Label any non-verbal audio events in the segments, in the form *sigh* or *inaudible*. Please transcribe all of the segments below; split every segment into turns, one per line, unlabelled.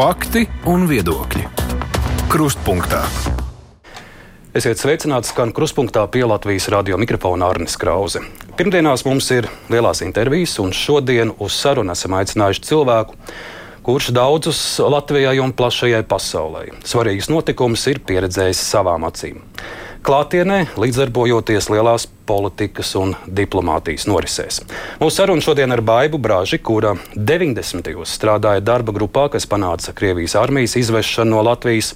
Fakti un viedokļi. Krustpunktā.
Esiet sveicināti skan krustpunktā pie Latvijas radio mikrofona Arnis Krause. Pirmdienās mums ir lielās intervijas, un šodien uz sarunu esam aicinājuši cilvēku, kurš daudzus Latvijai un plašajai pasaulē svarīgus notikumus ir pieredzējis savām acīm klātienē, līdzdarbojoties lielās politikas un diplomātijas norisēs. Mūsu saruna šodien ar Baibu Brāži, kura 90. gados strādāja darba grupā, kas panāca Krievijas armijas izvešanu no Latvijas.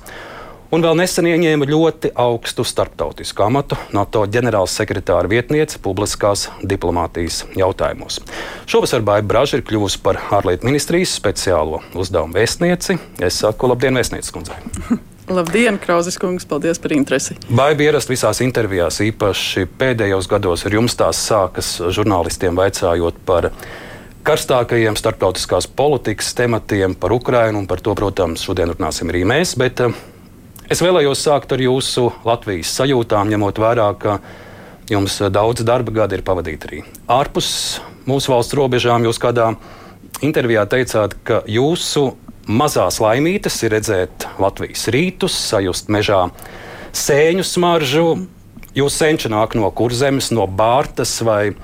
Un vēl nesen ieņēma ļoti augstu starptautisku amatu NATO ģenerālsekretāra vietniece publiskās diplomātijas jautājumos. Šovasar Baiba Brāža ir kļuvusi par ārlietu ministrijas speciālo uzdevumu vēstnieci. Es saku, labdien, vēstniece kundzei! *laughs*
Labdien, Krauzes kungs, paldies par interesi.
Baigi ierast visās intervijās, īpaši pēdējos gados ar jums tās sākas žurnālistiem vaicājot par karstākajiem starptautiskās politikas tematiem, par Ukrajinu un par to, protams, šodien runāsim arī mēs. Bet eh, es vēlējos sākt ar jūsu Latvijas sajūtām, ņemot vērā, ka jums daudz darba gadi ir pavadīti arī ārpus mūsu valsts robežām. Jūs kādā intervijā teicāt, ka jūsu mazās laimītes ir redzēt Latvijas rītus, sajust mežā sēņu smaržu. Jūs senči nāk no kurzemes, no Bārtas vai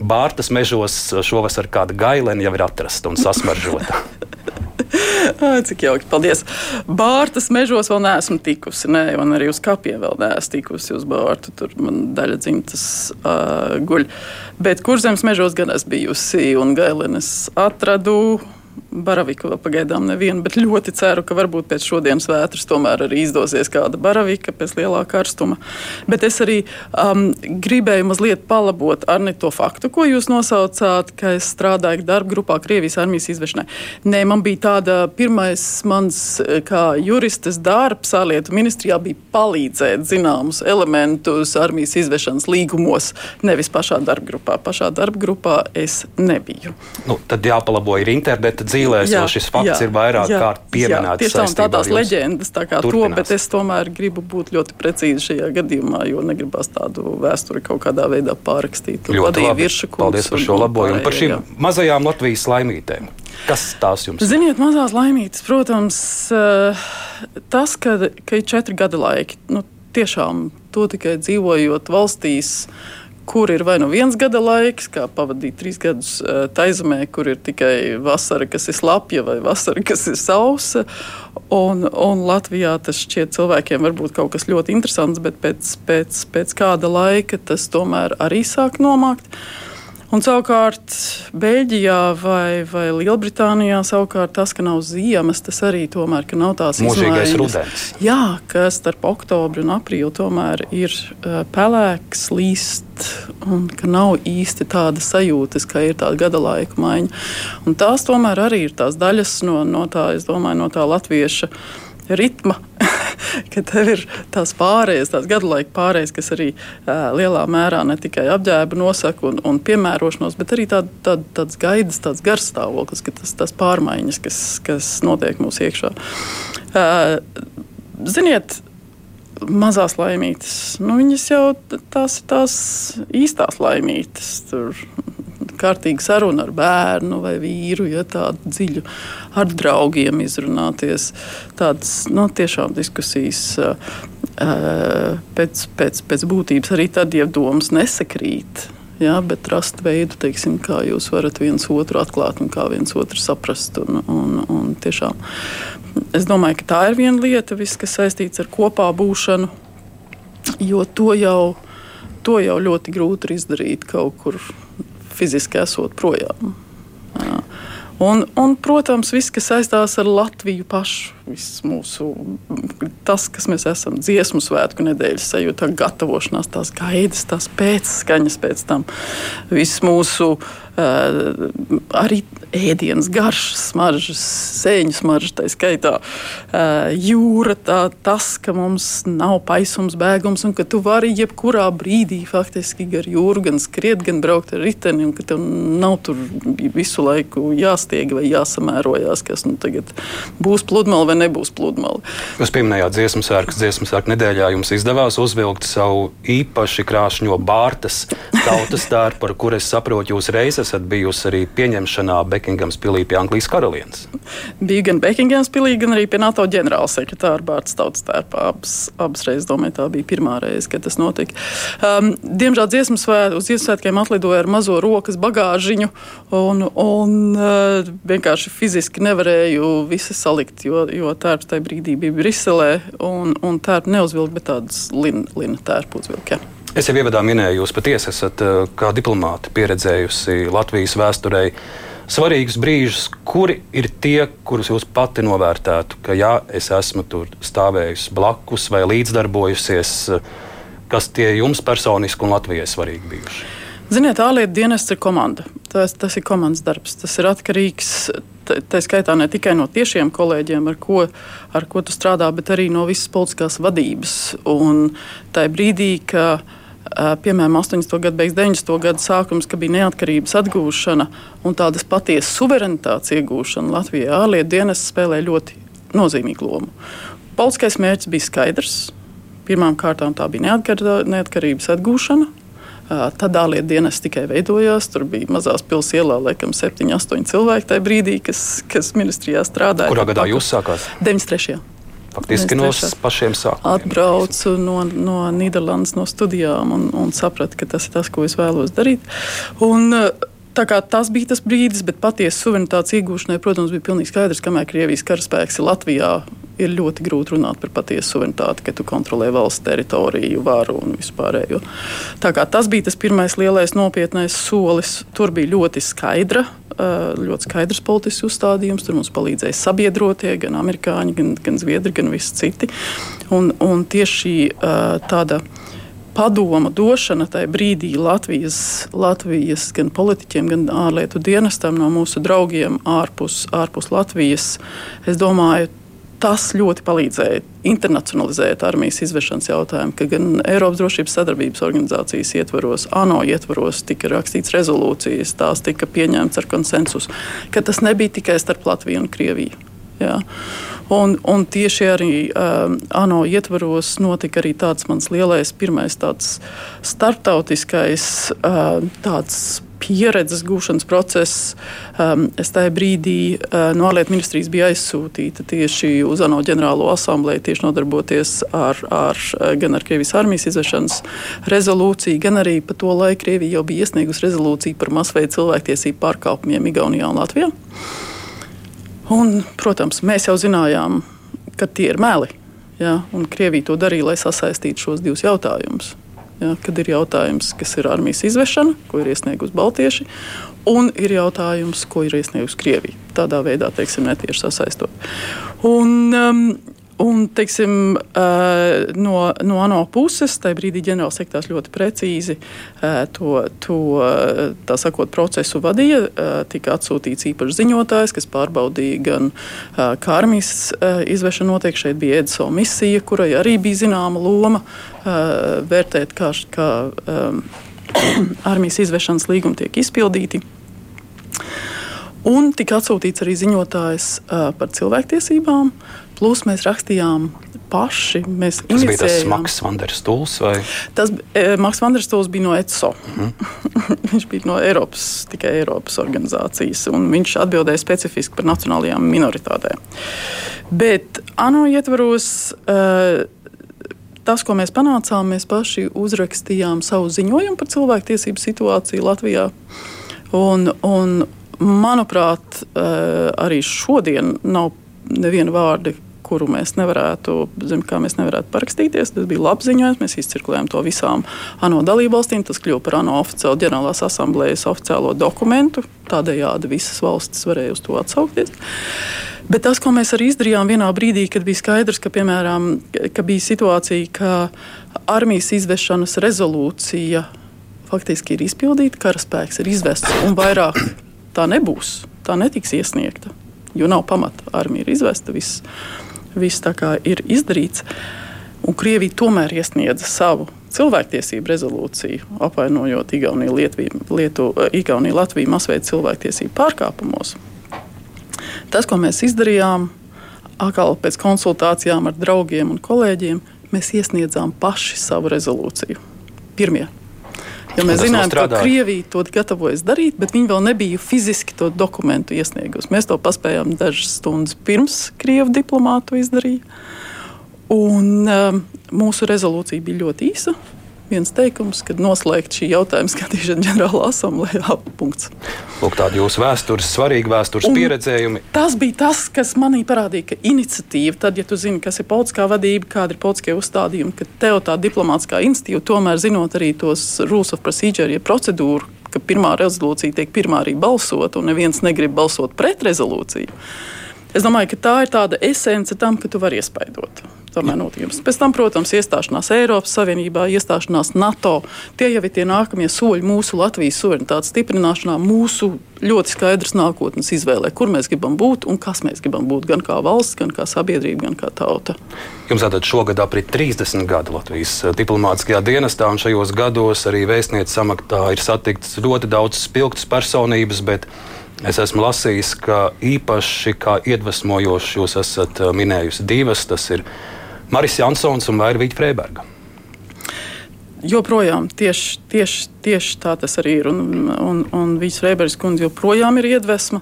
Bārtas mežos šovasar kāda gailena jau ir atrasta un sasmaržota. *laughs*
Cik jauki, paldies. Bārtas mežos vēl neesmu tikusi, ne, un arī uz kapiem vēl neesmu tikusi uz Bārtu. Tur man daļa dzimtas uh, guļ. Bet kurzemes mežos gan esmu bijusi, un gailenes atradu Baraviku vēl pagaidām nevienu, bet ļoti ceru, ka varbūt pēc šodienas vētras tomēr arī izdosies kāda baravika pēc lielā karstuma. Bet es arī um, gribēju mazliet palabot ar ne to faktu, ko jūs nosaucāt, ka es strādāju darba grupā Krievijas armijas izvešanai. Nē, man bija tāda pirmais mans kā juristes darbs ārlietu ministrijā bija palīdzēt zināmus elementus armijas izvešanas līgumos, nevis pašā darba grupā. Pašā darba grupā es nebiju.
Nu, tad jāpalabo ir interneta dzīve dzīvēs, jo šis fakts jā, ir vairāk jā, kārt pieminēts.
Tieši tā, tādās leģendas tā kā turpinās. to, bet es tomēr gribu būt ļoti precīzi šajā gadījumā, jo negribas tādu vēsturi kaut kādā veidā pārrakstīt.
Ļoti labi. Paldies par šo labojumu, par šīm jā. mazajām Latvijas laimītēm. Kas tās jums?
Ziniet, mazās laimītes, protams, eh, tas, ka, ka ir četri gada laiki. Nu, tiešām to tikai dzīvojot valstīs, uh, kur ir vai nu viens gada laiks, kā pavadīt trīs gadus eh, taizemē, kur ir tikai vasara, kas ir slapja, vai vasara, kas ir sausa. Un, un Latvijā tas šķiet cilvēkiem varbūt kaut kas ļoti interesants, bet pēc, pēc, pēc kāda laika tas tomēr arī sāk nomākt. Un savukārt Beļģijā vai, vai Lielbritānijā savukārt tas, ka nav ziemas, tas arī tomēr nav tās
mūžīgais rudens.
Jā, kas starp oktobru un aprīli tomēr ir uh, pelēks, līst un ka nav īsti tāda sajūtas, ka ir tāda gada laika maiņa. Un tās tomēr arī ir tās daļas no, no tā, es domāju, no tā latvieša ritma, *laughs* *laughs* ka tev ir tās pārējas, tās gadu laika pārējas, kas arī uh, lielā mērā ne tikai apģērbu nosaka un, un piemērošanos, bet arī tād, tād, tāds gaidas, tāds garstāvoklis, ka tas, tas pārmaiņas, kas, kas notiek mūsu iekšā. Uh, ziniet, mazās laimītes. Nu, viņas jau tās ir tās īstās laimītes. Tur kārtīga saruna ar bērnu vai vīru, ja tādu dziļu ar draugiem izrunāties. Tādas nu, tiešām diskusijas pēc, pēc, pēc būtības arī tad, ja domas nesakrīt. Jā, bet rast veidu, teiksim, kā jūs varat viens otru atklāt un kā viens otru saprast. Un, un, un tiešām, es domāju, ka tā ir viena lieta, viss, kas saistīts ar kopā būšanu, jo to jau, to jau ļoti grūti izdarīt kaut kur fiziski esot projām. Jā. Un, un, protams, viss, kas saistās ar Latviju pašu, mūsu, tas, kas mēs esam dziesmu svētku nedēļas sajūta, gatavošanās, tās gaidas, tās pēcskaņas pēc tam, viss mūsu uh, arī ēdienas, garšas, smaržas, sēņu smaržas, tā skaitā jūra, tā, tas, ka mums nav paisums, bēgums, un ka tu vari jebkurā brīdī faktiski gar jūru gan skriet, gan braukt ar riteni, un ka tev nav tur visu laiku jāstieg vai jāsamērojās, kas nu, tagad būs pludmale vai nebūs pludmale.
Jūs pieminējāt dziesmu sērkas, dziesmu sērku nedēļā jums izdevās uzvilkt savu īpaši krāšņo bārtas tautas tērpu, par kur es saprotu, jūs reiz esat bijusi arī pieņemšanā Bekingams pilī pie Anglijas karalienes.
Bija gan Bekingams pilī, gan arī pie NATO ģenerālsekretāra bārtas tautas tērpa. Abas, abas reizes, domāju, tā bija pirmā reize, kad tas notika. Um, diemžēl dziesmu svēt, uz dziesmu svētkiem atlidoja ar mazo rokas bagāžiņu un, un uh, vienkārši fiziski nevarēju visu salikt, jo, jo tērps tajā brīdī bija Briselē un, un tērpu neuzvilka, bet tādas lina, lina tērpu uzvilka. Ja.
Es jau ievadā minēju, jūs patiesi esat uh, kā diplomāti pieredzējusi Latvijas vēsturē svarīgus brīžus, kuri ir tie, kurus jūs pati novērtētu, ka jā, es esmu tur stāvējusi blakus vai līdzdarbojusies, kas tie jums personiski un Latvijai svarīgi bijuši?
Ziniet, ārlietu dienests ir komanda. Tas, tas ir komandas darbs. Tas ir atkarīgs tā skaitā ne tikai no tiešiem kolēģiem, ar ko, ar ko tu strādā, bet arī no visas politiskās vadības. Un tajā brīdī, kad piemēram, 80. gada beigas, 90. gada sākums, kad bija neatkarības atgūšana un tādas patiesas suverenitātes iegūšana Latvijā, ārlietu dienas spēlē ļoti nozīmīgu lomu. Politiskais mērķis bija skaidrs. Pirmkārt, tā bija neatkarības atgūšana. Tad ārlietu dienas tikai veidojās. Tur bija mazās pilsētas ielā, laikam, 7, 8 cilvēki tajā brīdī, kas, kas ministrijā strādāja.
Kurā gadā jūs sākāt?
93.
Faktiski no pašiem sākumiem.
Atbraucu no, no Nīderlandes, no studijām un, un sapratu, ka tas ir tas, ko es vēlos darīt. Un, Tas bija tas brīdis, bet patiesa suverenitātes iegūšanai, protams, bija pilnīgi skaidrs, kamēr Krievijas karaspēks ir Latvijā. Ir ļoti grūti runāt par patiesu suverenitāti, ka tu kontrolē valsts teritoriju, varu un vispārējo. Tas bija tas pirmais lielais nopietnais solis. Tur bija ļoti skaidra ļoti skaidrs politisks uzstādījums. Tur mums palīdzēja sabiedrotie, gan amerikāņi, gan, gan zviedri, gan visi citi. Un, un tieši tāda padoma došana tajā brīdī Latvijas, Latvijas gan politiķiem, gan ārlietu dienestam no mūsu draugiem ārpus, ārpus Latvijas, es domāju, tas ļoti palīdzēja internacionalizēt armijas izvešanas jautājumu, ka gan Eiropas drošības sadarbības organizācijas ietvaros, ANO ietvaros tika rakstīts rezolūcijas, tās tika pieņemtas ar konsensusu, ka tas nebija tikai starp Latviju un Krieviju. Jā. Un, un tieši arī um, ANO ietvaros notika arī tāds mans lielais, pirmais tāds starptautiskais uh, tāds pieredzes gūšanas process. Um, es tajā brīdī uh, no ārlietu ministrijas biju aizsūtīta tieši uz ANO ģenerālo asamblēju, tieši nodarboties ar, ar, gan ar Krievijas armijas izvešanas rezolūciju, gan arī pa to laiku Krievija jau bija iesniegusi rezolūciju par masveidu cilvēktiesību pārkāpumiem Igaunijā un Latvijā. Un, protams, mēs jau zinājām, ka tie ir meli. Ja, Krievija to darīja, lai sasaistītu šos divus jautājumus. Ja, kad ir jautājums, kas ir armijas izvešana, ko ir iesniegusi Baltieši, un ir jautājums, ko ir iesniegusi Krievija. Tādā veidā, teiksim, netieši sasaistot. Un, um, Un, teiksim, no, no ANO puses, tajā brīdī ģenerālsekretārs ļoti precīzi to, to sakot, procesu vadīja. Tika atsūtīts īpašs ziņotājs, kas pārbaudīja gan kā armijas izvešana notiek. Šeit bija EDSO misija, kurai arī bija zināma loma vērtēt, kā, kā *clears throat* armijas izvešanas līgumi tiek izpildīti. Un tika atsūtīts arī ziņotājs uh, par cilvēktiesībām, Plus mēs rakstījām paši. Mēs
tas bija tas Maks Vanderstuls? Vai?
Tas e, Maks Vanderstuls bija no ECO. Mm *laughs* viņš bija no Eiropas, tikai Eiropas organizācijas, un viņš atbildēja specifiski par nacionālajām minoritātēm. Bet ANO ietvaros. E, tas, ko mēs panācām, mēs paši uzrakstījām savu ziņojumu par cilvēktiesību situāciju Latvijā. Un, un, manuprāt, e, arī šodien nav neviena vārda, kuru mēs nevarētu, zem, mēs nevarētu parakstīties. Tas bija labs ziņojums. Mēs izcirkulējām to visām ANO dalībvalstīm. Tas kļuva par ANO oficiālu ģenerālās asamblējas oficiālo dokumentu. Tādējādi visas valstis varēja uz to atsaukties. Bet tas, ko mēs arī izdarījām vienā brīdī, kad bija skaidrs, ka, piemēram, ka bija situācija, ka armijas izvešanas rezolūcija faktiski ir izpildīta, karaspēks ir izvests un vairāk tā nebūs, tā netiks iesniegta, jo nav pamata. Armija ir izvesta, viss viss tā kā ir izdarīts. Un Krievija tomēr iesniedza savu cilvēktiesību rezolūciju, apvainojot Igauniju, Lietuviju, Lietu, Igauniju Latviju masveida cilvēktiesību pārkāpumos. Tas, ko mēs izdarījām, atkal pēc konsultācijām ar draugiem un kolēģiem, mēs iesniedzām paši savu rezolūciju. Pirmie. Jo mēs zinājām, ka Krievija to gatavojas darīt, bet viņi vēl nebija fiziski to dokumentu iesniegusi. Mēs to paspējām dažas stundas pirms Krievijas diplomātu izdarīja. Un, um, mūsu rezolūcija bija ļoti īsa viens teikums, kad noslēgt šī jautājuma skatīšana ģenerālā asamblējā. Punkts.
Lūk, tāda jūsu vēstures, svarīga vēstures un pieredzējumi.
Tas bija tas, kas manī parādīja, ka iniciatīva, tad, ja tu zini, kas ir politiskā vadība, kāda ir politiskie uzstādījumi, ka tev tā diplomātiskā institīva, tomēr zinot arī tos rules of procedure, ja procedūru, ka pirmā rezolūcija tiek pirmā arī balsot, un neviens negrib balsot pret rezolūciju. Es domāju, ka tā ir tāda esence tam, ka tu vari iespaidot tomēr notikums. Pēc tam, protams, iestāšanās Eiropas Savienībā, iestāšanās NATO. Tie jau ir tie nākamie soļi mūsu Latvijas suverenitātes stiprināšanā, mūsu ļoti skaidrs nākotnes izvēlē, kur mēs gribam būt un kas mēs gribam būt, gan kā valsts, gan kā sabiedrība, gan kā tauta.
Jums tātad šogad aprit 30 gadi Latvijas eh, diplomātiskajā dienestā, un šajos gados arī vēstniecības samatā ir satikts ļoti daudz spilgtas personības. Es esmu lasījis, ka īpaši kā iedvesmojoši jūs esat eh, minējusi divas. Tas ir Maris Jansons un Vairvīķa Freiberga.
Joprojām tieši, tieši, tieši tā tas arī ir. Un, un, un Vīsas Freibergas kundze joprojām ir iedvesma.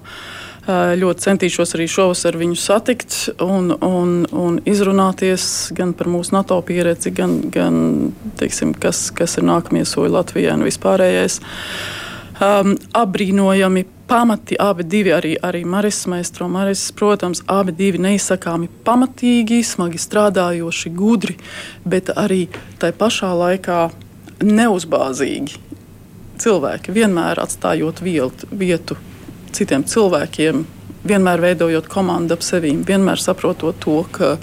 Ļoti centīšos arī šovasar viņu satikt un, un, un izrunāties gan par mūsu NATO pieredzi, gan, gan teiksim, kas, kas ir nākamie soļi Latvijai un vispārējais. Um, apbrīnojami pamati, abi divi, arī, arī Maris Maistro, Maris, protams, abi divi neizsakāmi pamatīgi, smagi strādājoši, gudri, bet arī tai pašā laikā neuzbāzīgi cilvēki, vienmēr atstājot vietu, vietu citiem cilvēkiem, vienmēr veidojot komandu ap sevi, vienmēr saprotot to, ka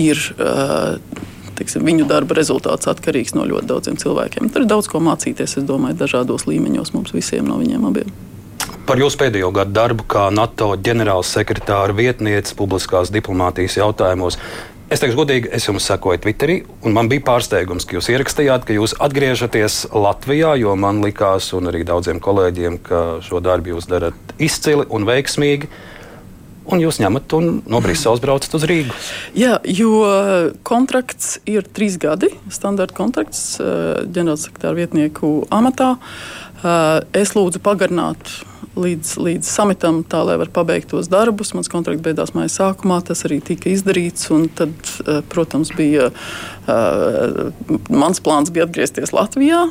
ir. Uh, Tiksim, viņu darba rezultāts atkarīgs no ļoti daudziem cilvēkiem. Tur ir daudz ko mācīties, es domāju, dažādos līmeņos mums visiem no viņiem abiem
par jūsu pēdējo gadu darbu kā NATO ģenerālsekretāra vietniece publiskās diplomātijas jautājumos. Es teikšu, godīgi, es jums sekoju Twitterī, un man bija pārsteigums, ka jūs ierakstījāt, ka jūs atgriežaties Latvijā, jo man likās, un arī daudziem kolēģiem, ka šo darbu jūs darat izcili un veiksmīgi. Un jūs ņemat un no Briseles braucat uz Rīgu.
Jā, jo kontrakts ir trīs gadi, standarta kontrakts eh, ģenerālsekretāra vietnieku amatā. Eh, es lūdzu pagarināt līdz, līdz samitam, tā lai var pabeigt tos darbus. Mans kontrakts beidzās mājas sākumā, tas arī tika izdarīts. Tad, eh, protams, bija uh, mans plāns bija atgriezties Latvijā.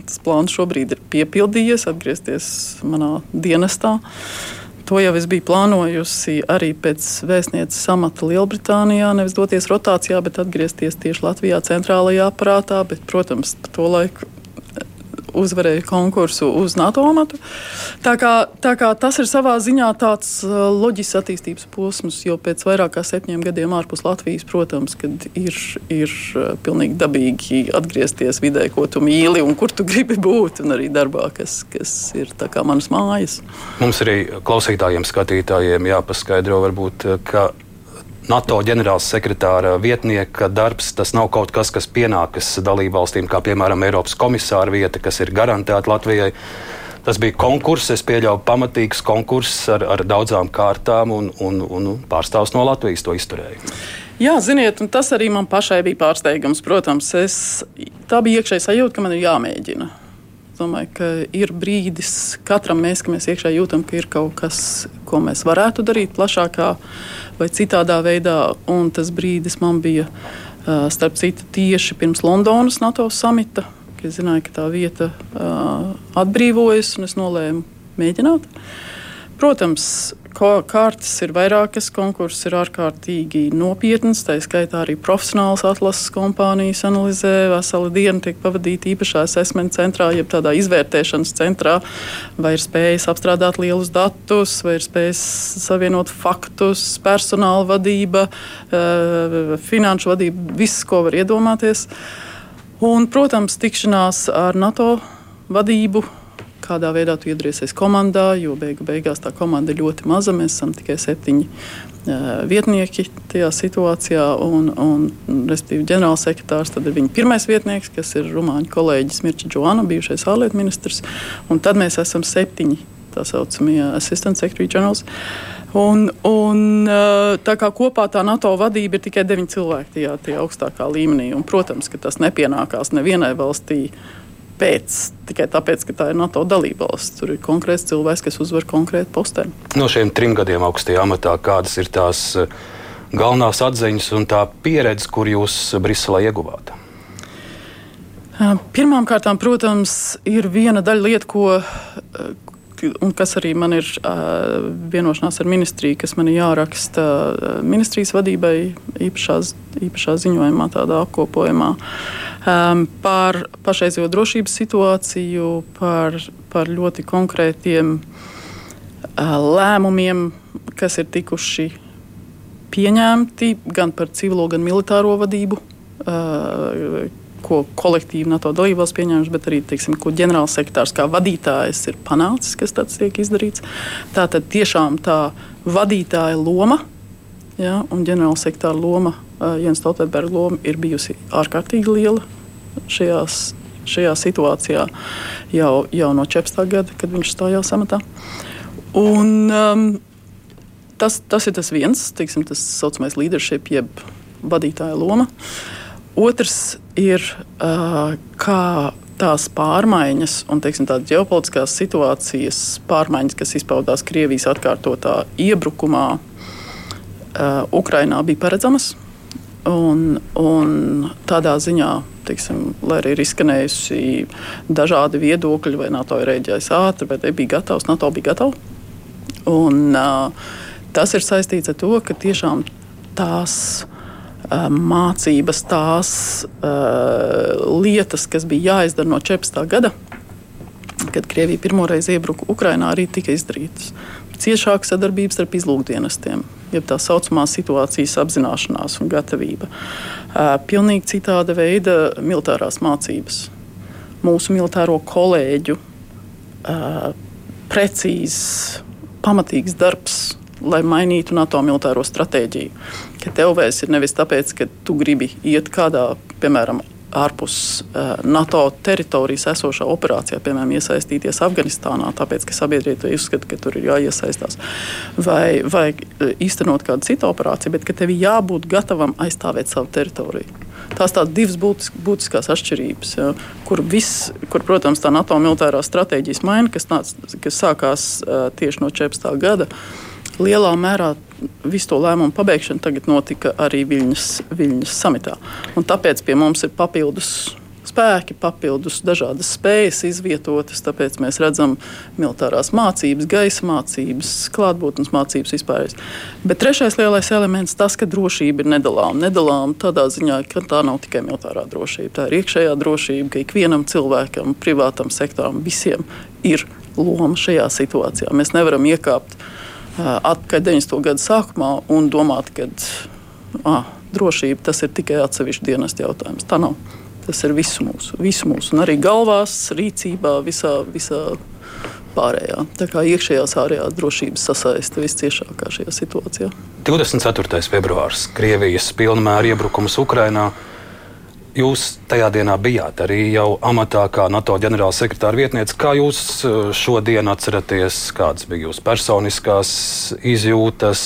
Tas plāns šobrīd ir piepildījies, atgriezties manā dienestā. To jau es biju plānojusi arī pēc vēstnieces amata Lielbritānijā. Nevis doties rotācijā, bet atgriezties tieši Latvijā, centrālajā aparātā. Bet, protams, pa to laiku uzvarēja konkursu uz NATO amatu. Tā kā, tā kā tas ir savā ziņā tāds uh, loģisks attīstības posms, jo pēc vairāk kā septiņiem gadiem ārpus Latvijas, protams, ir, ir uh, pilnīgi dabīgi atgriezties vidē, ko tu mīli un kur tu gribi būt, un arī darbā, kas, kas ir manas mājas.
Mums arī klausītājiem, skatītājiem jāpaskaidro, varbūt, ka NATO ģenerālsekretāra vietnieka darbs, tas nav kaut kas, kas pienākas dalībvalstīm, kā piemēram Eiropas komisāra vieta, kas ir garantēta Latvijai. Tas bija konkurss, es pieļauju, pamatīgs konkurss ar, ar daudzām kārtām, un, un, un pārstāvs no Latvijas to izturēja.
Jā, ziniet, tas arī man pašai bija pārsteigums. Protams, es, tā bija iekšēja sajūta, ka man ir jāmēģina domāju, ka ir brīdis katram mēs, ka mēs iekšā jūtam, ka ir kaut kas, ko mēs varētu darīt plašākā vai citādā veidā. Un tas brīdis man bija starp citu tieši pirms Londonas NATO samita. Es zināju, ka tā vieta uh, atbrīvojas, un es nolēmu mēģināt. Protams, kārtas ir vairākas, konkurss ir ārkārtīgi nopietns. Tā skaitā arī profesionāls atlases kompānijas analizē. Vesela diena tiek pavadīta īpašā asesmenta centrā, jeb tādā izvērtēšanas centrā, vai ir spējas apstrādāt lielus datus, vai ir spējas savienot faktus, personāla vadība, eh, finanšu vadība, viss, ko var iedomāties. Un, protams, tikšanās ar NATO vadību kādā veidā tu iedriesies komandā, jo beigu beigās tā komanda ir ļoti maza. Mēs esam tikai septiņi uh, vietnieki tajā situācijā, un, un respektīvi ģenerālsekretārs ir viņa pirmais vietnieks, kas ir Rumāņu kolēģis Mirča Džoana, bijušais ārlietu ministrs, un tad mēs esam septiņi tā saucamie assistant secretary generals. Un, un, tā kā kopā tā NATO vadība ir tikai deviņi cilvēki tajā, tajā augstākā līmenī. Un, protams, ka tas nepienākās nevienai valstī pēc, tikai tāpēc, ka tā ir NATO dalībvalsts. Tur ir konkrēts cilvēks, kas uzvar konkrētu posteni.
No šiem trim gadiem augstajā amatā, kādas ir tās galvenās atziņas un tā pieredze, kur jūs Briselē ieguvāt?
Pirmkārt, protams, ir viena daļa lieta, ko, un kas arī man ir uh, vienošanās ar ministriju, kas man ir jāraksta ministrijas vadībai īpašās, īpašā ziņojumā, tādā apkopojumā um, par pašreizējo drošības situāciju, par, par ļoti konkrētiem uh, lēmumiem, kas ir tikuši pieņemti gan par civilo, gan militāro vadību. Uh, ko kolektīvi NATO dalībvalsts pieņēmuši, bet arī teiksim, ko ģenerālsekretārs kā vadītājs ir panācis, kas tāds tiek izdarīts. Tā tad tiešām tā vadītāja loma ja, un ģenerālsekretāra loma, uh, Jens Stoltenberga loma, ir bijusi ārkārtīgi liela šajās, šajā situācijā jau, jau no 14. gada, kad viņš stājās amatā. Un, um, tas, tas ir tas viens, teiksim, tas saucamais leadership, jeb vadītāja loma. Uh, Otrs ir, kā tās pārmaiņas un teiksim, ģeopolitiskās situācijas pārmaiņas, kas izpaudās Krievijas atkārtotā iebrukumā, Ukrainā bija paredzamas. Un, un tādā ziņā, teiksim, lai arī ir izskanējusi dažādi viedokļi, vai NATO ir rēģējis ātri, vai nebija gatavs, NATO bija gatavs. Un, uh, tas ir saistīts ar to, ka tiešām tās mācības, tās lietas, kas bija jāizdara no 14. gada, kad Krievija pirmoreiz iebruka Ukrajinā, arī tika izdarītas. Ciešāka sadarbība starp izlūkdienestiem, jeb tā saucamā situācijas apzināšanās un gatavība. Pilnīgi citāda veida militārās mācības. Mūsu militāro kolēģu precīzs, pamatīgs darbs, lai mainītu NATO militāro stratēģiju ka tev vairs ir nevis tāpēc, ka tu gribi iet kādā, piemēram, ārpus uh, NATO teritorijas esošā operācijā, piemēram, iesaistīties Afganistānā, tāpēc, ka sabiedrība uzskata, ka tur ir jāiesaistās, vai, vai īstenot kādu citu operāciju, bet ka tev jābūt gatavam aizstāvēt savu teritoriju. Tās ir divas būtis, būtiskās atšķirības, ja, kur, viss, kur, protams, tā NATO militārā stratēģijas maiņa, kas, nāc, kas sākās uh, tieši no 14. gada, lielā mērā visu to lēmumu pabeigšana tagad notika arī Viļņas, Viļņas samitā. Un tāpēc pie mums ir papildus spēki, papildus dažādas spējas izvietotas. Tāpēc mēs redzam militārās mācības, gaisa mācības, klātbūtnes mācības vispār. Bet trešais lielais elements - tas, ka drošība ir nedalāma. Nedalāma tādā ziņā, ka tā nav tikai militārā drošība, tā ir iekšējā drošība, ka ikvienam cilvēkam, privātam sektoram, visiem ir loma šajā situācijā. Mēs nevaram iekāpt atpakaļ 90. gadu sākumā un domāt, ka ah, drošība tas ir tikai atsevišķs dienas jautājums. Tā nav. Tas ir visu mūsu, visu mūsu, un arī galvās, rīcībā, visā, visā pārējā. Tā kā iekšējās ārējās drošības sasaiste visciešākā šajā situācijā.
24. februārs Krievijas pilnmēra iebrukums Ukrajinā. Jūs tajā dienā bijāt arī jau amatā kā NATO ģenerālsekretāra vietniece. Kā jūs eh, šodien atceraties, kādas bija jūsu personiskās izjūtas,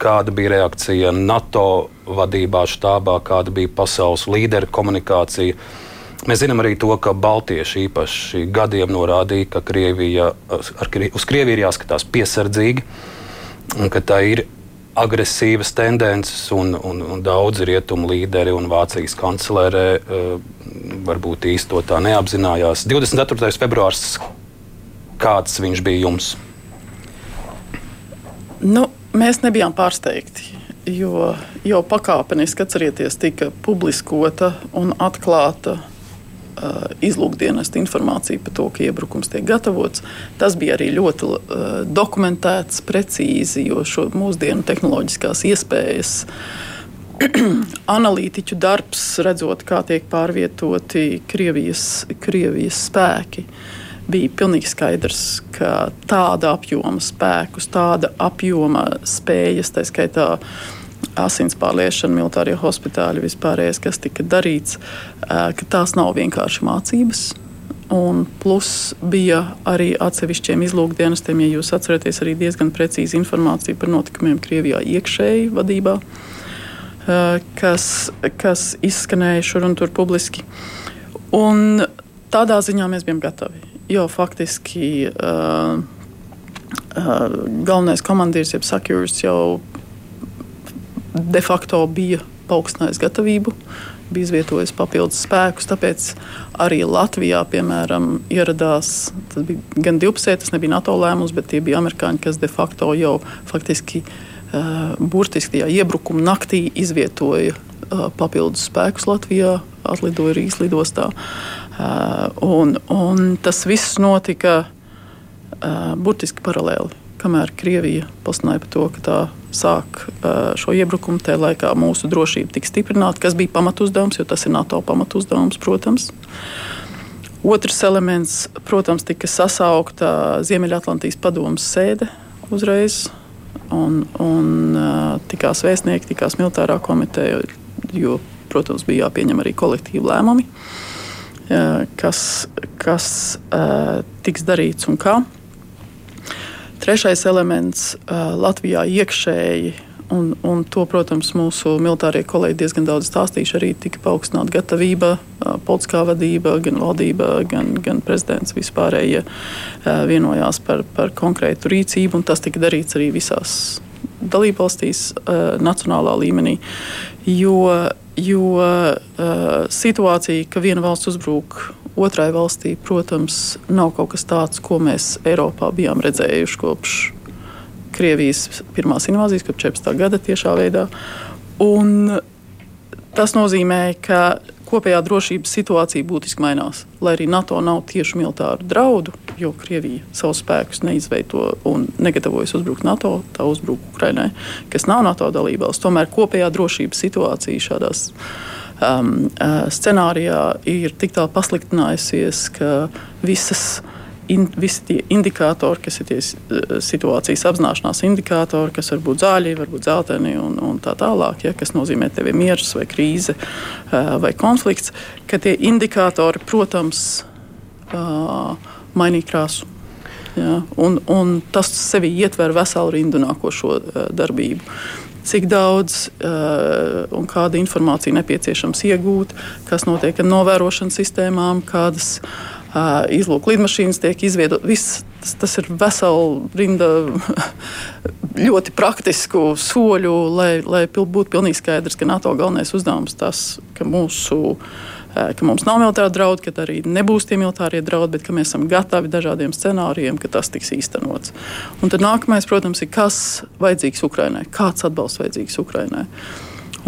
kāda bija reakcija NATO vadībā, štābā, kāda bija pasaules līderu komunikācija? Mēs zinām arī to, ka Baltieši īpaši gadiem norādīja, ka Krievija, ar, uz Krieviju ir jāskatās piesardzīgi un ka tā ir agresīvas tendences, un, un, un daudzi rietumu līderi un Vācijas kanclerē uh, varbūt īsti to tā neapzinājās. 24. februārs, kāds viņš bija jums?
Nu, mēs nebijām pārsteigti. Jo jau pakāpeniski atcerieties, tika publiskota un atklāta Uh, izlūkdienas informāciju par to, ka iebrukums tiek gatavots. Tas bija arī ļoti uh, dokumentēts, precīzi, jo šo mūsdienu tehnoloģiskās iespējas. *clears throat* Analītiķu darbs, redzot, kā tiek pārvietoti Krievijas, Krievijas spēki, bija pilnīgi skaidrs, ka tāda apjoma spēkus, tāda apjoma spējas, tā skaitā uh, asins pārliešana, militārie hospitāļi, vispārējais, kas tika darīts, ka tās nav vienkārši mācības. Un plus bija arī atsevišķiem izlūkdienestiem, ja jūs atceraties, arī diezgan precīzi informācija par notikumiem Krievijā iekšēji vadībā, kas, kas izskanēja šur un tur publiski. Un tādā ziņā mēs bijām gatavi. Jo faktiski uh, uh, galvenais komandieris, jeb sakjūrs, jau de facto bija paaugstinājis gatavību. Bija izvietojis papildus spēkus. Tāpēc arī Latvijā, piemēram, ieradās gan divpusēji, tas nebija NATO lēmums, bet tie bija amerikāņi, kas de facto jau faktiski uh, burtiski tajā iebrukuma naktī izvietoja uh, papildus spēkus Latvijā, atlidoja Rīgas lidostā. Uh, un, un tas viss notika burtiski paralēli kamēr Krievija pasludināja par to, ka tā sāk šo iebrukumu, tajā laikā mūsu drošība tika stiprināta, kas bija pamatuzdevums, jo tas ir NATO pamatuzdevums, protams. Otrs elements, protams, tika sasaukta Ziemeļatlantijas padomus sēde uzreiz. Un, un tikās vēstnieki, tikās militārā komiteja, jo, protams, bija jāpieņem arī kolektīvi lēmumi, kas, kas tiks darīts un kā. Trešais elements Latvijā iekšēji. Un, un to, protams, mūsu militārie kolēģi diezgan daudz stāstījuši. Arī tika paaugstināta gatavība, politiskā vadība, gan valdība, gan, gan prezidents vispārējie vienojās par, par konkrētu rīcību. Tas tika darīts arī visās dalībvalstīs, nacionālā līmenī. Jo, jo situācija, ka viena valsts uzbrūk Otrai valstī, protams, nav kaut kas tāds, ko mēs Eiropā bijām redzējuši kopš Krievijas pirmās invāzijas, kopš 14. gada tiešā veidā. Un tas nozīmē, ka kopējā drošības situācija būtiski mainās. Lai arī NATO nav tieši militāru draudu, jo Krievija savus spēkus neizveido un negatavojas uzbrukt NATO, tā uzbruk Ukrainai, kas nav NATO dalībvalsts. Tomēr kopējā drošības situācija šādās um, uh, scenārijā ir tik tālu pasliktinājusies, ka visas in, visi tie indikātori, kas ir tie uh, situācijas apzināšanās indikātori, kas var būt zāļi, varbūt zeltaini un, un tā tālāk, ja, kas nozīmē tevi miers vai krīze uh, vai konflikts, ka tie indikātori, protams, mainīja krāsu. Ja, un, un tas sevi ietver veselu rindu nākošo darbību cik daudz uh, un kāda informācija nepieciešams iegūt, kas notiek ar novērošanas sistēmām, kādas uh, izlūku lidmašīnas tiek izveidotas. Tas, tas ir vesela rinda *laughs* ļoti praktisku soļu, lai, lai būtu pilnīgi skaidrs, ka NATO galvenais uzdevums tas, ka mūsu uh, Eh, ka mums nav militāra draudu, ka arī nebūs tie militārie draudi, bet ka mēs esam gatavi dažādiem scenārijiem, ka tas tiks īstenots. Un tad nākamais, protams, ir kas vajadzīgs Ukrainai, kāds atbalsts vajadzīgs Ukrainai.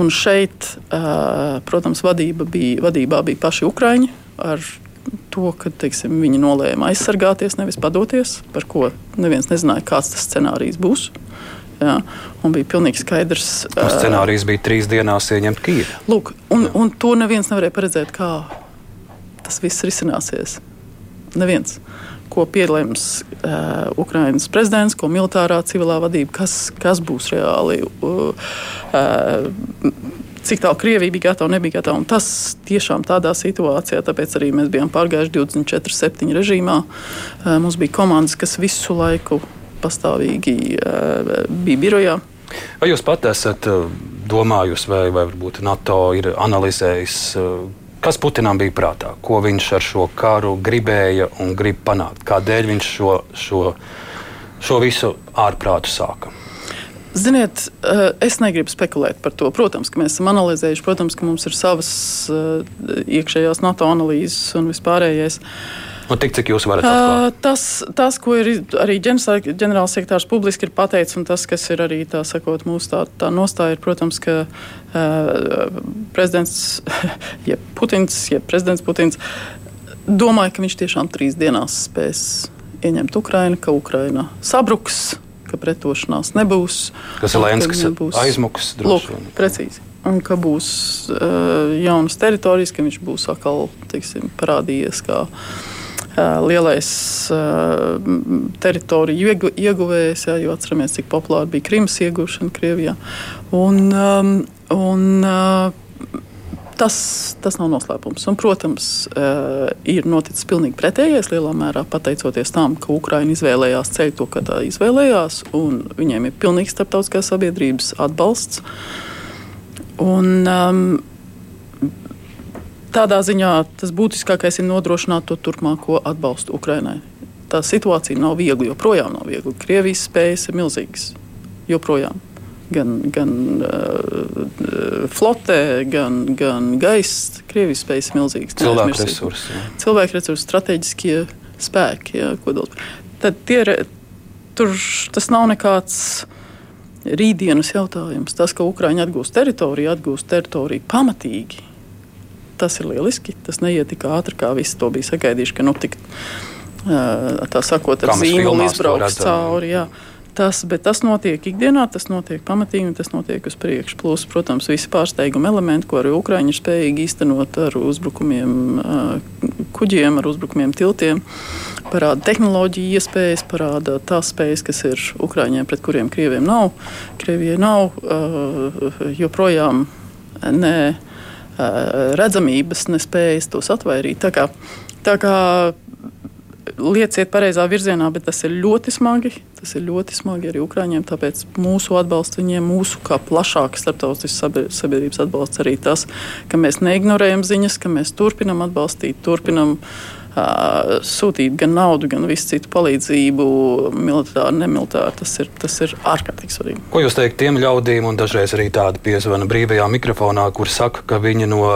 Un šeit, eh, protams, vadība bija, vadībā bija paši Ukrāņi ar to, ka teiksim, viņi nolēma aizsargāties, nevis padoties, par ko neviens nezināja, kāds tas scenārijs būs. Jā, un bija pilnīgi skaidrs.
Tā scenārijs bija trīs dienās ieņemt Kīvu.
Lūk, un, un to neviens nevarēja paredzēt, kā tas viss risināsies. Neviens. Ko piedalījums uh, Ukraiņas prezidents, ko militārā civilā vadība, kas, kas būs reāli. Uh, uh, cik tālu Krievija bija gatava, nebija gatava. Un tas tiešām tādā situācijā, tāpēc arī mēs bijām pārgājuši 24-7 režīmā. Mums bija komandas, kas visu laiku pastāvīgi eh, bija birojā.
Vai jūs pat esat eh, domājusi, vai, vai varbūt NATO ir analizējis, eh, kas Putinam bija prātā, ko viņš ar šo karu gribēja un grib panākt? Kādēļ viņš šo, šo, šo visu ārprātu sāka?
Ziniet, es negribu spekulēt par to. Protams, ka mēs esam analizējuši, protams, ka mums ir savas iekšējās NATO analīzes un vispārējais. Uh,
Un tik cik jūs varat atklāt?
Uh, tas, tas, ko ir arī ģenerālsekretārs publiski ir pateicis, un tas, kas ir arī tā sakot, mūsu tā, tā nostāja, ir, protams, ka uh, prezidents, *laughs* ja Putins, ja prezidents Putins domāja, ka viņš tiešām trīs dienās spēs ieņemt Ukrainu, ka Ukraina sabruks, ka pretošanās nebūs.
Kas ir Lenskis aizmuks?
Lūk, precīzi un ka būs uh, jaunas teritorijas, ka viņš būs atkal teiksim, parādījies kā lielais teritoriju ieguvējs, jā, jo atceramies, cik populāra bija Krimas iegūšana Krievijā. Un, un, tas, tas nav noslēpums. Un, protams, ir noticis pilnīgi pretējais lielā mērā pateicoties tam, ka Ukraiņa izvēlējās ceļu to, kā tā izvēlējās, un viņiem ir pilnīgs starptautiskās sabiedrības atbalsts. Un, um, tādā ziņā tas būtiskākais ir nodrošināt to turpmāko atbalstu Ukraiņai. Tā situācija nav viegla, joprojām nav viegla. Krievijas spējas ir milzīgas. Joprojām gan, gan uh, flotē, gan, gan gaisa. Krievijas spējas milzīgas.
Cilvēku resursi. Jā.
Cilvēku resursi, strateģiskie spēki, jā, kodols. Tad tie, tur tas nav nekāds rītdienas jautājums. Tas, ka Ukraiņa atgūst teritoriju, atgūst teritoriju pamatīgi. Tas ir lieliski. Tas neiet tik ātri, kā visi to bija sagaidījuši, ka nu, tik, tā sakot, ar zīmolu izbrauks cauri. Jā. Tas, bet tas notiek ikdienā, tas notiek pamatīgi un tas notiek uz priekšu. Plus, protams, visi pārsteiguma elementi, ko arī Ukrāņi ir spējīgi īstenot ar uzbrukumiem kuģiem, ar uzbrukumiem tiltiem, parāda tehnoloģiju iespējas, parāda tās spējas, kas ir Ukrāņiem, pret kuriem Krievijai nav. Krievijai nav joprojām ne redzamības, ne spējas tos atvairīt. Tā kā, tā kā lietas iet pareizā virzienā, bet tas ir ļoti smagi. Tas ir ļoti smagi arī Ukrāņiem. Tāpēc mūsu atbalsts viņiem, mūsu kā plašāka starptautiskās sabiedrības atbalsts arī tas, ka mēs neignorējam ziņas, ka mēs turpinam atbalstīt, turpinam uh, sūtīt gan naudu, gan visu citu palīdzību, militāru, nemilitāru. Tas ir, tas ir ārkārtīgi svarīgi.
Ko jūs teikt tiem ļaudīm, un dažreiz arī tādi piezvana brīvajā mikrofonā, kur saka, ka viņi no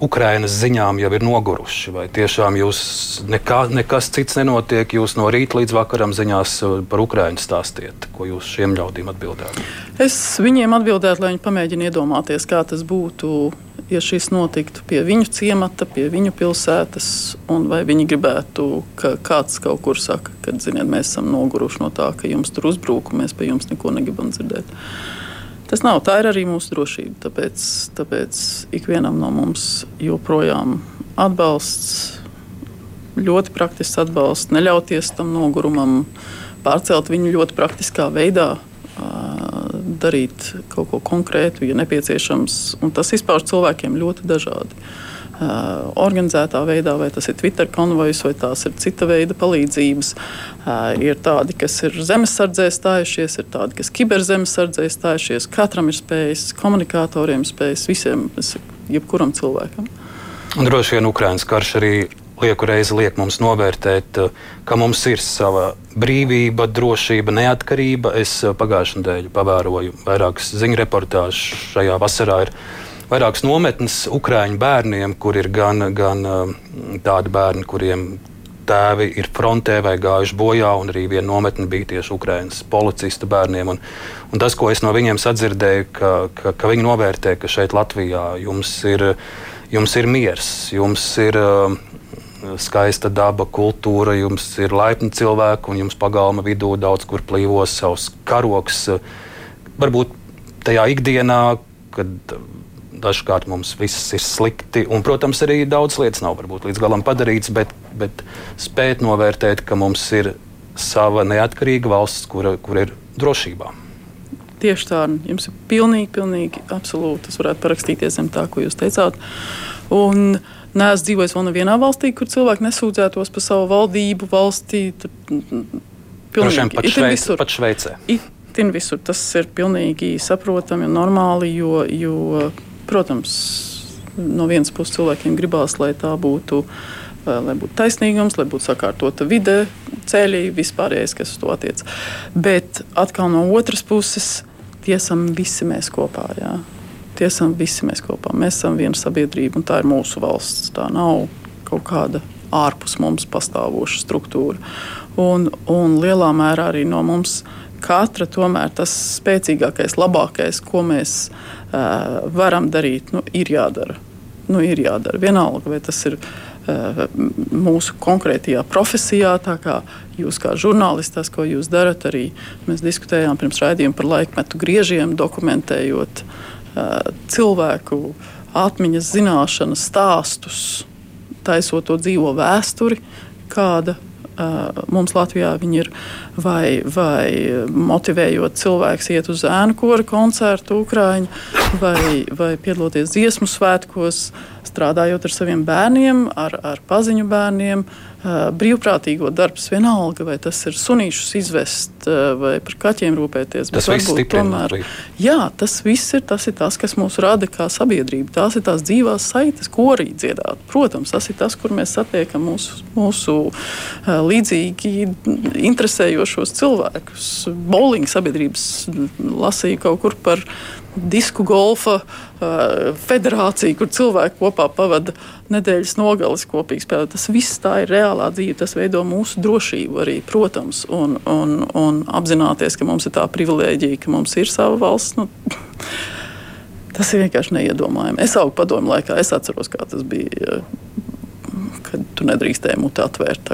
Ukrainas ziņām jau ir noguruši? Vai tiešām jūs nekā, nekas cits nenotiek? Jūs no rīta līdz vakaram ziņās uh, par Ukraiņu stāstiet. Ko jūs šiem ļaudīm atbildētu?
Es viņiem atbildētu, lai viņi pamēģina iedomāties, kā tas būtu, ja šis notiktu pie viņu ciemata, pie viņu pilsētas, un vai viņi gribētu, ka kāds kaut kur saka, ka, ziniet, mēs esam noguruši no tā, ka jums tur uzbruku, mēs pie jums neko negribam dzirdēt. Tas nav. Tā ir arī mūsu drošība. Tāpēc, tāpēc ikvienam no mums joprojām atbalsts, ļoti praktisks atbalsts, neļauties tam nogurumam, pārcelt viņu ļoti praktiskā veidā, darīt kaut ko konkrētu, ja nepieciešams. Un tas izpauž cilvēkiem ļoti dažādi. Uh, organizētā veidā, vai tas ir Twitter konvojs, vai tās ir cita veida palīdzības. Uh, ir tādi, kas ir zemesardzē stājušies, ir tādi, kas kiberzemesardzē stājušies. Katram ir spējas, komunikatoriem spējas, visiem, jebkuram cilvēkam.
Droši vien Ukraiņas karš arī lieku reizi liek mums novērtēt, ka mums ir sava brīvība, drošība, neatkarība. Es pagājušajā nedēļā pavēroju vairākas ziņu reportāžas šajā vasarā. Ir vairākas nometnes Ukrāņu bērniem, kur ir gan, gan um, tādi bērni, kuriem tēvi ir frontē vai gājuši bojā, un arī viena nometne bija tieši Ukraiņas policistu bērniem. Un, un tas, ko es no viņiem sadzirdēju, ka, ka, ka viņi novērtē, ka šeit Latvijā jums ir, jums ir miers, jums ir uh, skaista daba, kultūra, jums ir laipni cilvēki, un jums pagalma vidū daudz kur plīvos savs karoks. Varbūt tajā ikdienā, kad Dažkārt mums viss ir slikti, un, protams, arī daudz lietas nav varbūt līdz galam padarīts, bet, bet spēt novērtēt, ka mums ir sava neatkarīga valsts, kura, kura ir drošībā.
Tieši tā, jums ir pilnīgi, pilnīgi absolūti. Es varētu parakstīties zem tā, ko jūs teicāt. Un Nē, es dzīvoju vēl nevienā valstī, kur cilvēki nesūdzētos par savu valdību, valstī.
Pilnīgi pat, šveic, pat Šveicē.
Itin visur tas ir pilnīgi saprotami un normāli, jo, jo Protams, no vienas puses cilvēkiem gribās, lai tā būtu. Lai būtu taisnīgums, lai būtu sakārtota vide, ceļi, vispārējais, kas uz to attiecas. Bet atkal no otras puses, tiesam visi mēs kopā. Jā. Tiesam visi mēs kopā. Mēs esam viena sabiedrība, un tā ir mūsu valsts. Tā nav kaut kāda ārpus mums pastāvoša struktūra. Un, un lielā mērā arī no mums katra tomēr tas spēcīgākais, labākais, ko mēs uh, varam darīt, nu, ir jādara. Nu, ir jādara. Vienalga, vai tas ir uh, mūsu konkrētajā profesijā, tā kā jūs kā žurnālistas, ko jūs darat. Arī mēs diskutējām pirms raidījuma par laikmetu griežiem, dokumentējot uh, cilvēku atmiņas zināšanas stāstus, taisot to dzīvo vēsturi, kāda Mums Latvijā ir vai, vai motivējot cilvēkus iet uz ēnu kora koncertu, Ukrāņu, vai, vai piedaloties dziesmu svētkos, strādājot ar saviem bērniem, ar, ar paziņu bērniem, brīvprātīgo darbs vienalga, vai tas ir sunīšus izvest vai par kaķiem rūpēties.
Tas viss stiprina. Tomēr,
jā, tas viss ir tas, ir tas, kas mūs rada kā sabiedrība. Tās ir tās dzīvās saites, ko arī dziedāt. Protams, tas ir tas, kur mēs satiekam mūsu, mūsu līdzīgi interesējošos cilvēkus. Bowling sabiedrības lasīja kaut kur par disku golfa federāciju, kur cilvēki kopā pavada nedēļas nogalas kopīgi spēlēt. Tas viss tā ir reālā dzīve, tas veido mūsu drošību arī, protams, un, un, un apzināties, ka mums ir tā privilēģija, ka mums ir sava valsts. Nu, Tas ir vienkārši neiedomājami. Es augu padomu laikā, es atceros, kā tas bija kad tu nedrīkstēji muti atvērt.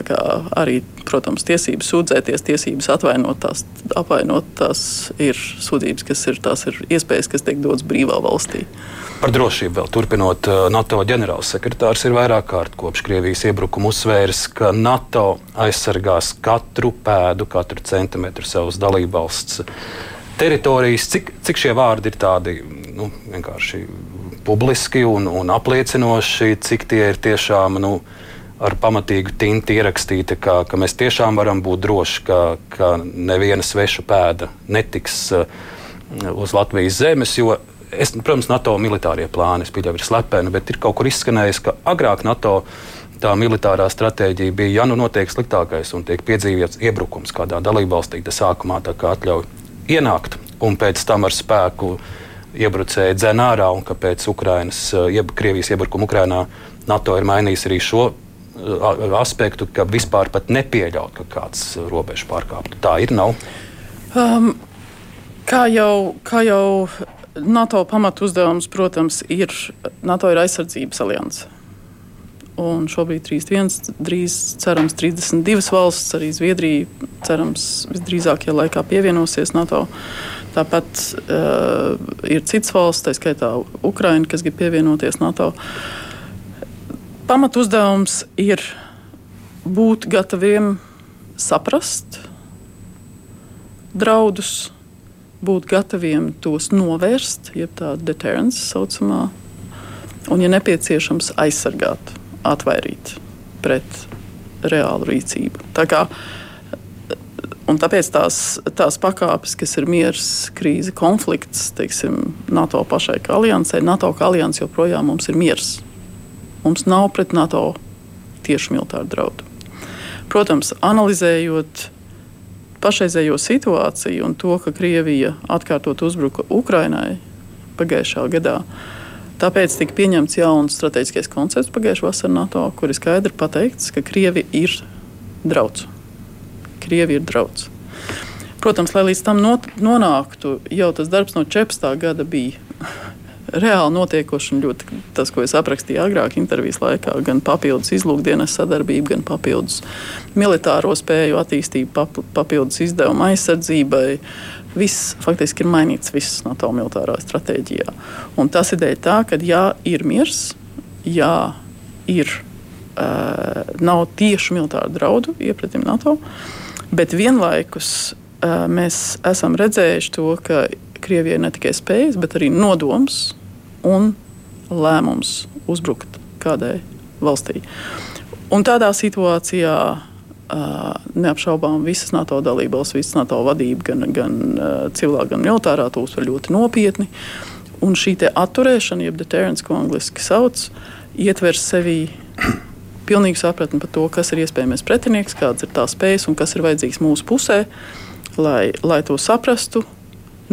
Arī, protams, tiesības sūdzēties, tiesības atvainot tās, apvainot tās ir sūdzības, kas ir, tās ir iespējas, kas tiek dotas brīvā valstī.
Par drošību vēl turpinot, uh, NATO ģenerālsekretārs ir vairāk kārt kopš Krievijas iebrukuma uzsvērs, ka NATO aizsargās katru pēdu, katru centimetru savas dalībvalsts teritorijas. Cik, cik šie vārdi ir tādi nu, vienkārši publiski un, un apliecinoši, cik tie ir tiešām nu, ar pamatīgu tinti ierakstīti, ka, ka mēs tiešām varam būt droši, ka, ka neviena sveša pēda netiks uh, uz Latvijas zemes. Es, protams, NATO militārie plāni, pieļauju, ir slepeni, bet ir kaut kur izskanējis, ka agrāk NATO tā militārā stratēģija bija, ja nu notiek sliktākais un tiek piedzīvots iebrukums kādā dalībvalstī, tad sākumā tā kā atļauj ienākt un pēc tam ar spēku iebrucēji dzen ārā un kāpēc Ukrainas, eh, jeb Krievijas iebrukuma Ukrainā NATO ir mainījis arī šo eh, aspektu, ka vispār nepieļaut, ka kāds robežu pārkāptu. Tā ir, nav.
Um, kā, jau, kā jau NATO pamatu uzdevums, protams, ir NATO ir aizsardzības alianse. Un šobrīd 31, drīz cerams 32 valsts, arī Zviedrija, cerams, visdrīzākajā laikā pievienosies NATO. Tāpat uh, ir citas valsts, tā skaitā Ukraina, kas grib pievienoties NATO. Pamat uzdevums ir būt gataviem saprast draudus, būt gataviem tos novērst, jeb tā deterrence saucamā, un, ja nepieciešams, aizsargāt, atvairīt pret reālu rīcību. Tā kā uh, tāpēc tās, tās pakāpes, kas ir miers, krīze, konflikts, teiksim, NATO pašai kā aliansē, NATO kā alianse joprojām mums ir miers. Mums nav pret NATO tieši militāru draudu. Protams, analizējot pašreizējo situāciju un to, ka Krievija atkārtot uzbruka Ukrainai pagājušā gadā, tāpēc tika pieņemts jauns strateģiskais koncepts pagājušā vasarā NATO, kur ir skaidri pateikts, ka Krievija ir drauds. Krievija ir draudz. Protams, lai līdz tam not, nonāktu, jau tas darbs no 14. gada bija *laughs* reāli notiekoši un ļoti tas, ko es aprakstīju agrāk, intervijas laikā, gan papildus izlūkdienas sadarbība, gan papildus militāro spēju attīstība, papildus izdevuma aizsardzībai. Viss faktiski ir mainīts viss NATO militārā stratēģijā. Un tas ir dēļ tā, ka jā, ir miers, jā, ir, uh, nav tieši militāru draudu iepratim NATO. Bet vienlaikus uh, mēs esam redzējuši to, ka Krievijai ne tikai spējas, bet arī nodoms un lēmums uzbrukt kādai valstī. Un tādā situācijā uh, neapšaubām visas NATO dalībvalstis, visas NATO vadība, gan, gan uh, civilā, gan militārā, to uztver ļoti nopietni. Un šī atturēšana, jeb deterrence, ko angļuiski sauc, ietver sevi *clears throat* pilnīgu sapratni par to, kas ir iespējamais pretinieks, kādas ir tās spējas un kas ir vajadzīgs mūsu pusē, lai, lai to saprastu,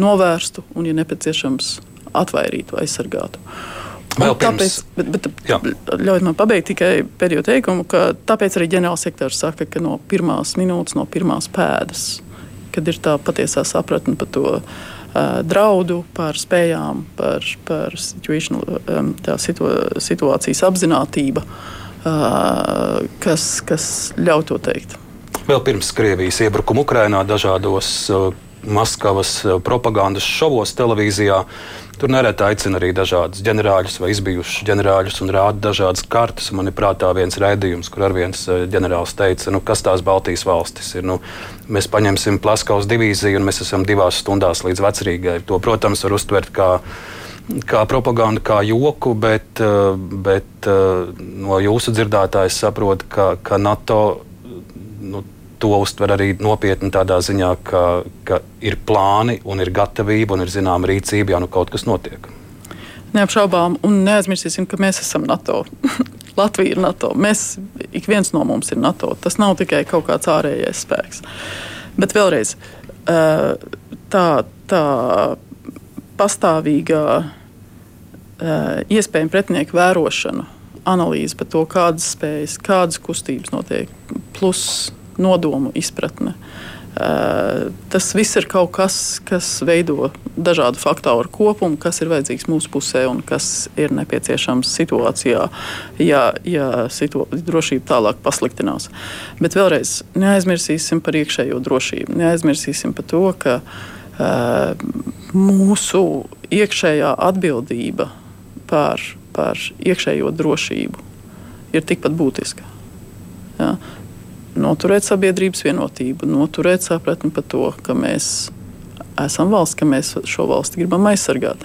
novērstu un, ja nepieciešams, atvairītu, aizsargātu.
Vēl pirms,
tāpēc, bet, bet, ļaujiet man pabeigt tikai pēdējo teikumu, ka tāpēc arī ģenerālsekretārs saka, ka no pirmās minūtes, no pirmās pēdas, kad ir tā patiesā sapratne par to uh, draudu, par spējām, par, par um, situ, situācijas apziņotību, uh, kas, kas ļauj to teikt.
Vēl pirms Krievijas iebrukuma Ukrajinā dažādos Maskavas propagandas šovos televīzijā Tur nereti aicina arī dažādus ģenerāļus vai izbijušus ģenerāļus un rāda dažādas kartes. Man ir prātā viens raidījums, kur ar viens eh, ģenerālis teica, nu, kas tās Baltijas valstis ir. Nu, mēs paņemsim Plaskaus divīziju un mēs esam divās stundās līdz vecrīgai. To, protams, var uztvert kā kā propagandu, kā joku, bet, eh, bet eh, no jūsu dzirdētājas saprotu, ka, ka NATO to uztver arī nopietni tādā ziņā, ka, ka ir plāni un ir gatavība un ir zināma rīcība, ja nu kaut kas notiek.
Neapšaubām, un neaizmirsīsim, ka mēs esam NATO. *laughs* Latvija ir NATO. Mēs, ik viens no mums ir NATO. Tas nav tikai kaut kāds ārējais spēks. Bet vēlreiz, tā, tā pastāvīgā iespējama pretinieku vērošana, analīze par to, kādas spējas, kādas kustības notiek, plus nodomu izpratne. Uh, tas viss ir kaut kas, kas veido dažādu faktoru kopumu, kas ir vajadzīgs mūsu pusē un kas ir nepieciešams situācijā, ja, ja situ drošība tālāk pasliktinās. Bet vēlreiz neaizmirsīsim par iekšējo drošību. Neaizmirsīsim par to, ka uh, mūsu iekšējā atbildība par, par iekšējo drošību ir tikpat būtiska. Ja? Noturēt sabiedrības vienotību, noturēt sapratni par to, ka mēs esam valsts, ka mēs šo valsti gribam aizsargāt,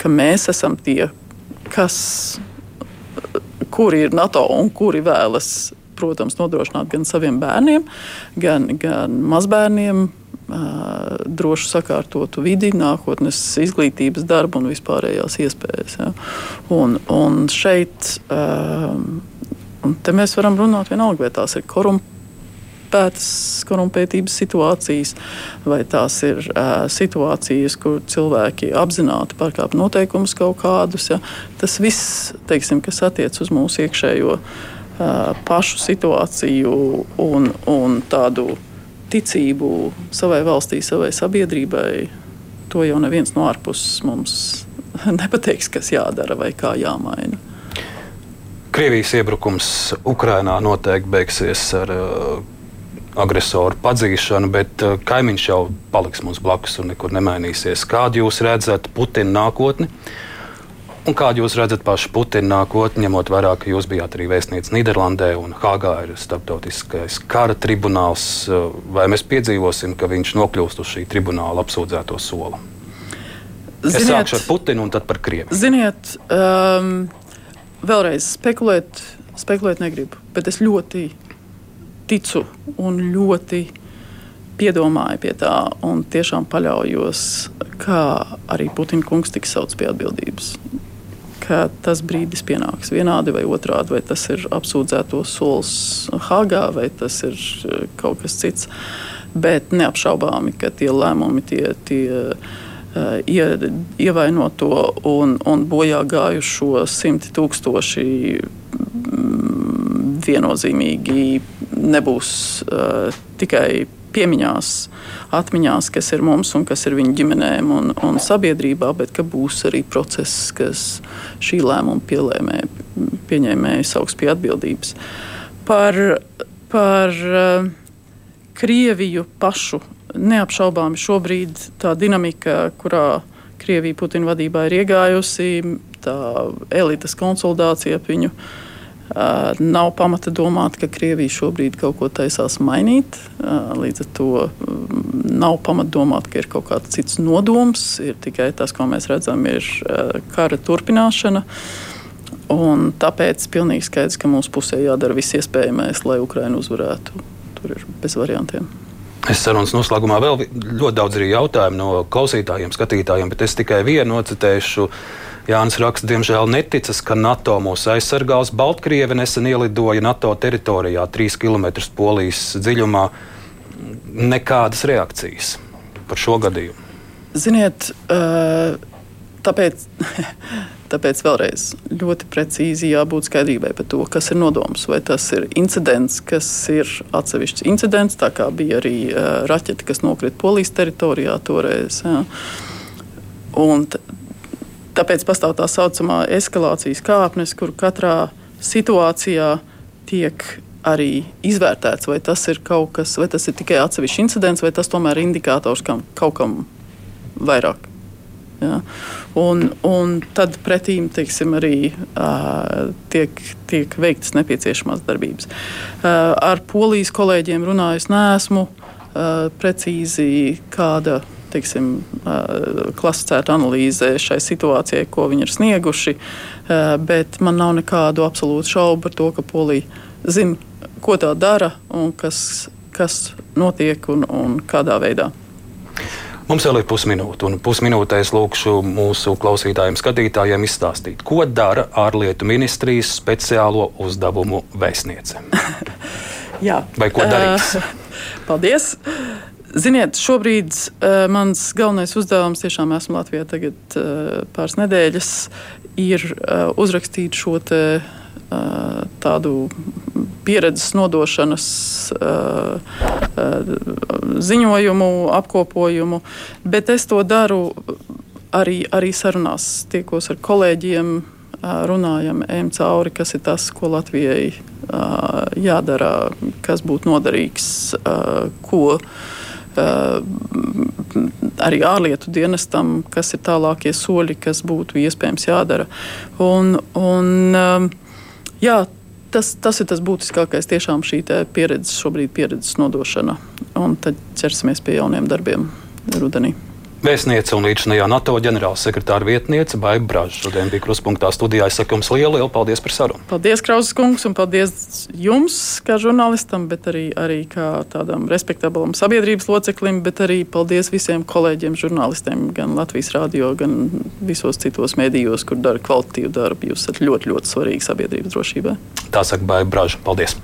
ka mēs esam tie, kas, kuri ir NATO un kuri vēlas, protams, nodrošināt gan saviem bērniem, gan, gan mazbērniem drošu sakārtotu vidi, nākotnes izglītības darbu un vispārējās iespējas. Ja. Un, un šeit un mēs varam runāt vienalga, vai tās ir korumpētas korumpētas, korumpētības situācijas, vai tās ir uh, situācijas, kur cilvēki apzināti pārkāpj noteikumus kaut kādus. Ja. Tas viss, teiksim, kas attiec uz mūsu iekšējo uh, pašu situāciju un, un tādu ticību savai valstī, savai sabiedrībai, to jau neviens no ārpuses mums *laughs* nepateiks, kas jādara vai kā jāmaina.
Krievijas iebrukums Ukrajinā noteikti beigsies ar uh, agresoru padzīšanu, bet uh, kaimiņš jau paliks mums blakus un nekur nemainīsies. Kādu jūs redzat Putina nākotni? Un kādu jūs redzat pašu Putina nākotni, ņemot vērā, ka jūs bijāt arī vēstnieks Nīderlandē un Hāgā ir starptautiskais kara tribunāls? Uh, vai mēs piedzīvosim, ka viņš nokļūst uz šī tribunāla apsūdzēto soli? Ziniet, es sākšu ar Putinu un tad par Krieviju.
Ziniet, um, vēlreiz spekulēt, spekulēt negribu, bet es ļoti ticu un ļoti piedomāju pie tā un tiešām paļaujos, kā arī Putina kungs tiks sauc pie atbildības. Ka tas brīdis pienāks vienādi vai otrādi, vai tas ir apsūdzēto solis Hāgā vai tas ir eh, kaut kas cits. Bet neapšaubāmi, ka tie lēmumi, tie, tie uh, ie, ievainoto un, un bojā gājušo simti tūkstoši viennozīmīgi nebūs uh, tikai piemiņās, atmiņās, kas ir mums un kas ir viņu ģimenēm un, un sabiedrībā, bet ka būs arī process, kas šī lēmuma pielēmē, pieņēmēji sauks pie atbildības. Par, par uh, Krieviju pašu neapšaubāmi šobrīd tā dinamika, kurā Krievija Putina vadībā ir iegājusi, tā elites konsolidācija ap viņu uh, Nav pamata domāt, ka Krievija šobrīd kaut ko taisās mainīt. Līdz ar to nav pamata domāt, ka ir kaut kāds cits nodoms. Ir tikai tas, ko mēs redzam, ir kara turpināšana. Un tāpēc ir pilnīgi skaidrs, ka mūsu pusē jādara viss iespējamais, lai Ukraina uzvarētu. Tur ir bez variantiem.
Es sarunas noslēgumā vēl ļoti daudz jautājumu no klausītājiem, skatītājiem, bet es tikai vienu nocitēšu. Jānis raksta, diemžēl neticas, ka NATO mūs aizsargās. Baltkrievi nesen ielidoja NATO teritorijā 3 km polijas dziļumā. Nekādas reakcijas par šo gadījumu.
Ziniet, tāpēc *laughs* Tāpēc vēlreiz ļoti precīzi jābūt skaidrībai par to, kas ir nodoms. Vai tas ir incidents, kas ir atsevišķs incidents, tā kā bija arī uh, raķete, kas nokrita Polijas teritorijā toreiz. Ja. Un tāpēc pastāv tā saucamā eskalācijas kāpnes, kur katrā situācijā tiek arī izvērtēts, vai tas ir kaut kas, vai tas ir tikai atsevišķs incidents, vai tas tomēr ir indikators kam, kaut kam vairāk. Ja? Un, un tad pretīm teiksim, arī uh, tiek, tiek veiktas nepieciešamās darbības. Uh, ar polijas kolēģiem runājot, neesmu uh, precīzi kāda teiksim, klasificēta analīze šai situācijai, ko viņi ir snieguši. Bet man nav nekādu absolūtu šaubu par to, ka Polija zina, ko tā dara un kas, kas notiek un, un kādā veidā.
Mums vēl ir pusminūte, un pusminūtē es lūkšu mūsu klausītājiem, skatītājiem izstāstīt, ko dara ārlietu ministrijas speciālo uzdevumu vēstniece. *laughs*
Jā,
vai ko darīs? *laughs*
Paldies! Ziniet, šobrīd uh, mans galvenais uzdevums, tiešām esmu Latvijā tagad uh, pāris nedēļas, ir uh, uzrakstīt šo te, uh, tādu pieredzes nodošanas uh, uh, ziņojumu, apkopojumu, bet es to daru arī, arī sarunās, tiekos ar kolēģiem. Uh, runājam, ejam cauri, kas ir tas, ko Latvijai uh, jādara, kas būtu noderīgs, uh, ko uh, arī ārlietu dienestam, kas ir tālākie soļi, kas būtu iespējams jādara. Un, un, jā, tas, tas ir tas būtiskākais, tiešām šī pieredze, šobrīd pieredzes nodošana. Un tad ķersimies pie jauniem darbiem rudenī.
Vēstniece un līdzinājā NATO ģenerālsekretāra vietniece Baiba Brāža. Šodien bija kruspunktā studijā. Es saku jums lielu, lielu paldies par sarunu.
Paldies, Krausas kungs, un paldies jums, kā žurnālistam, bet arī, arī kā tādam respektablam sabiedrības loceklim, bet arī paldies visiem kolēģiem, žurnālistiem, gan Latvijas radio, gan visos citos mēdījos, kur dara kvalitatīvu darbu. Jūs esat ļoti, ļoti svarīgi sabiedrības drošībai.
Tā saka Baiba Brāža. Paldies!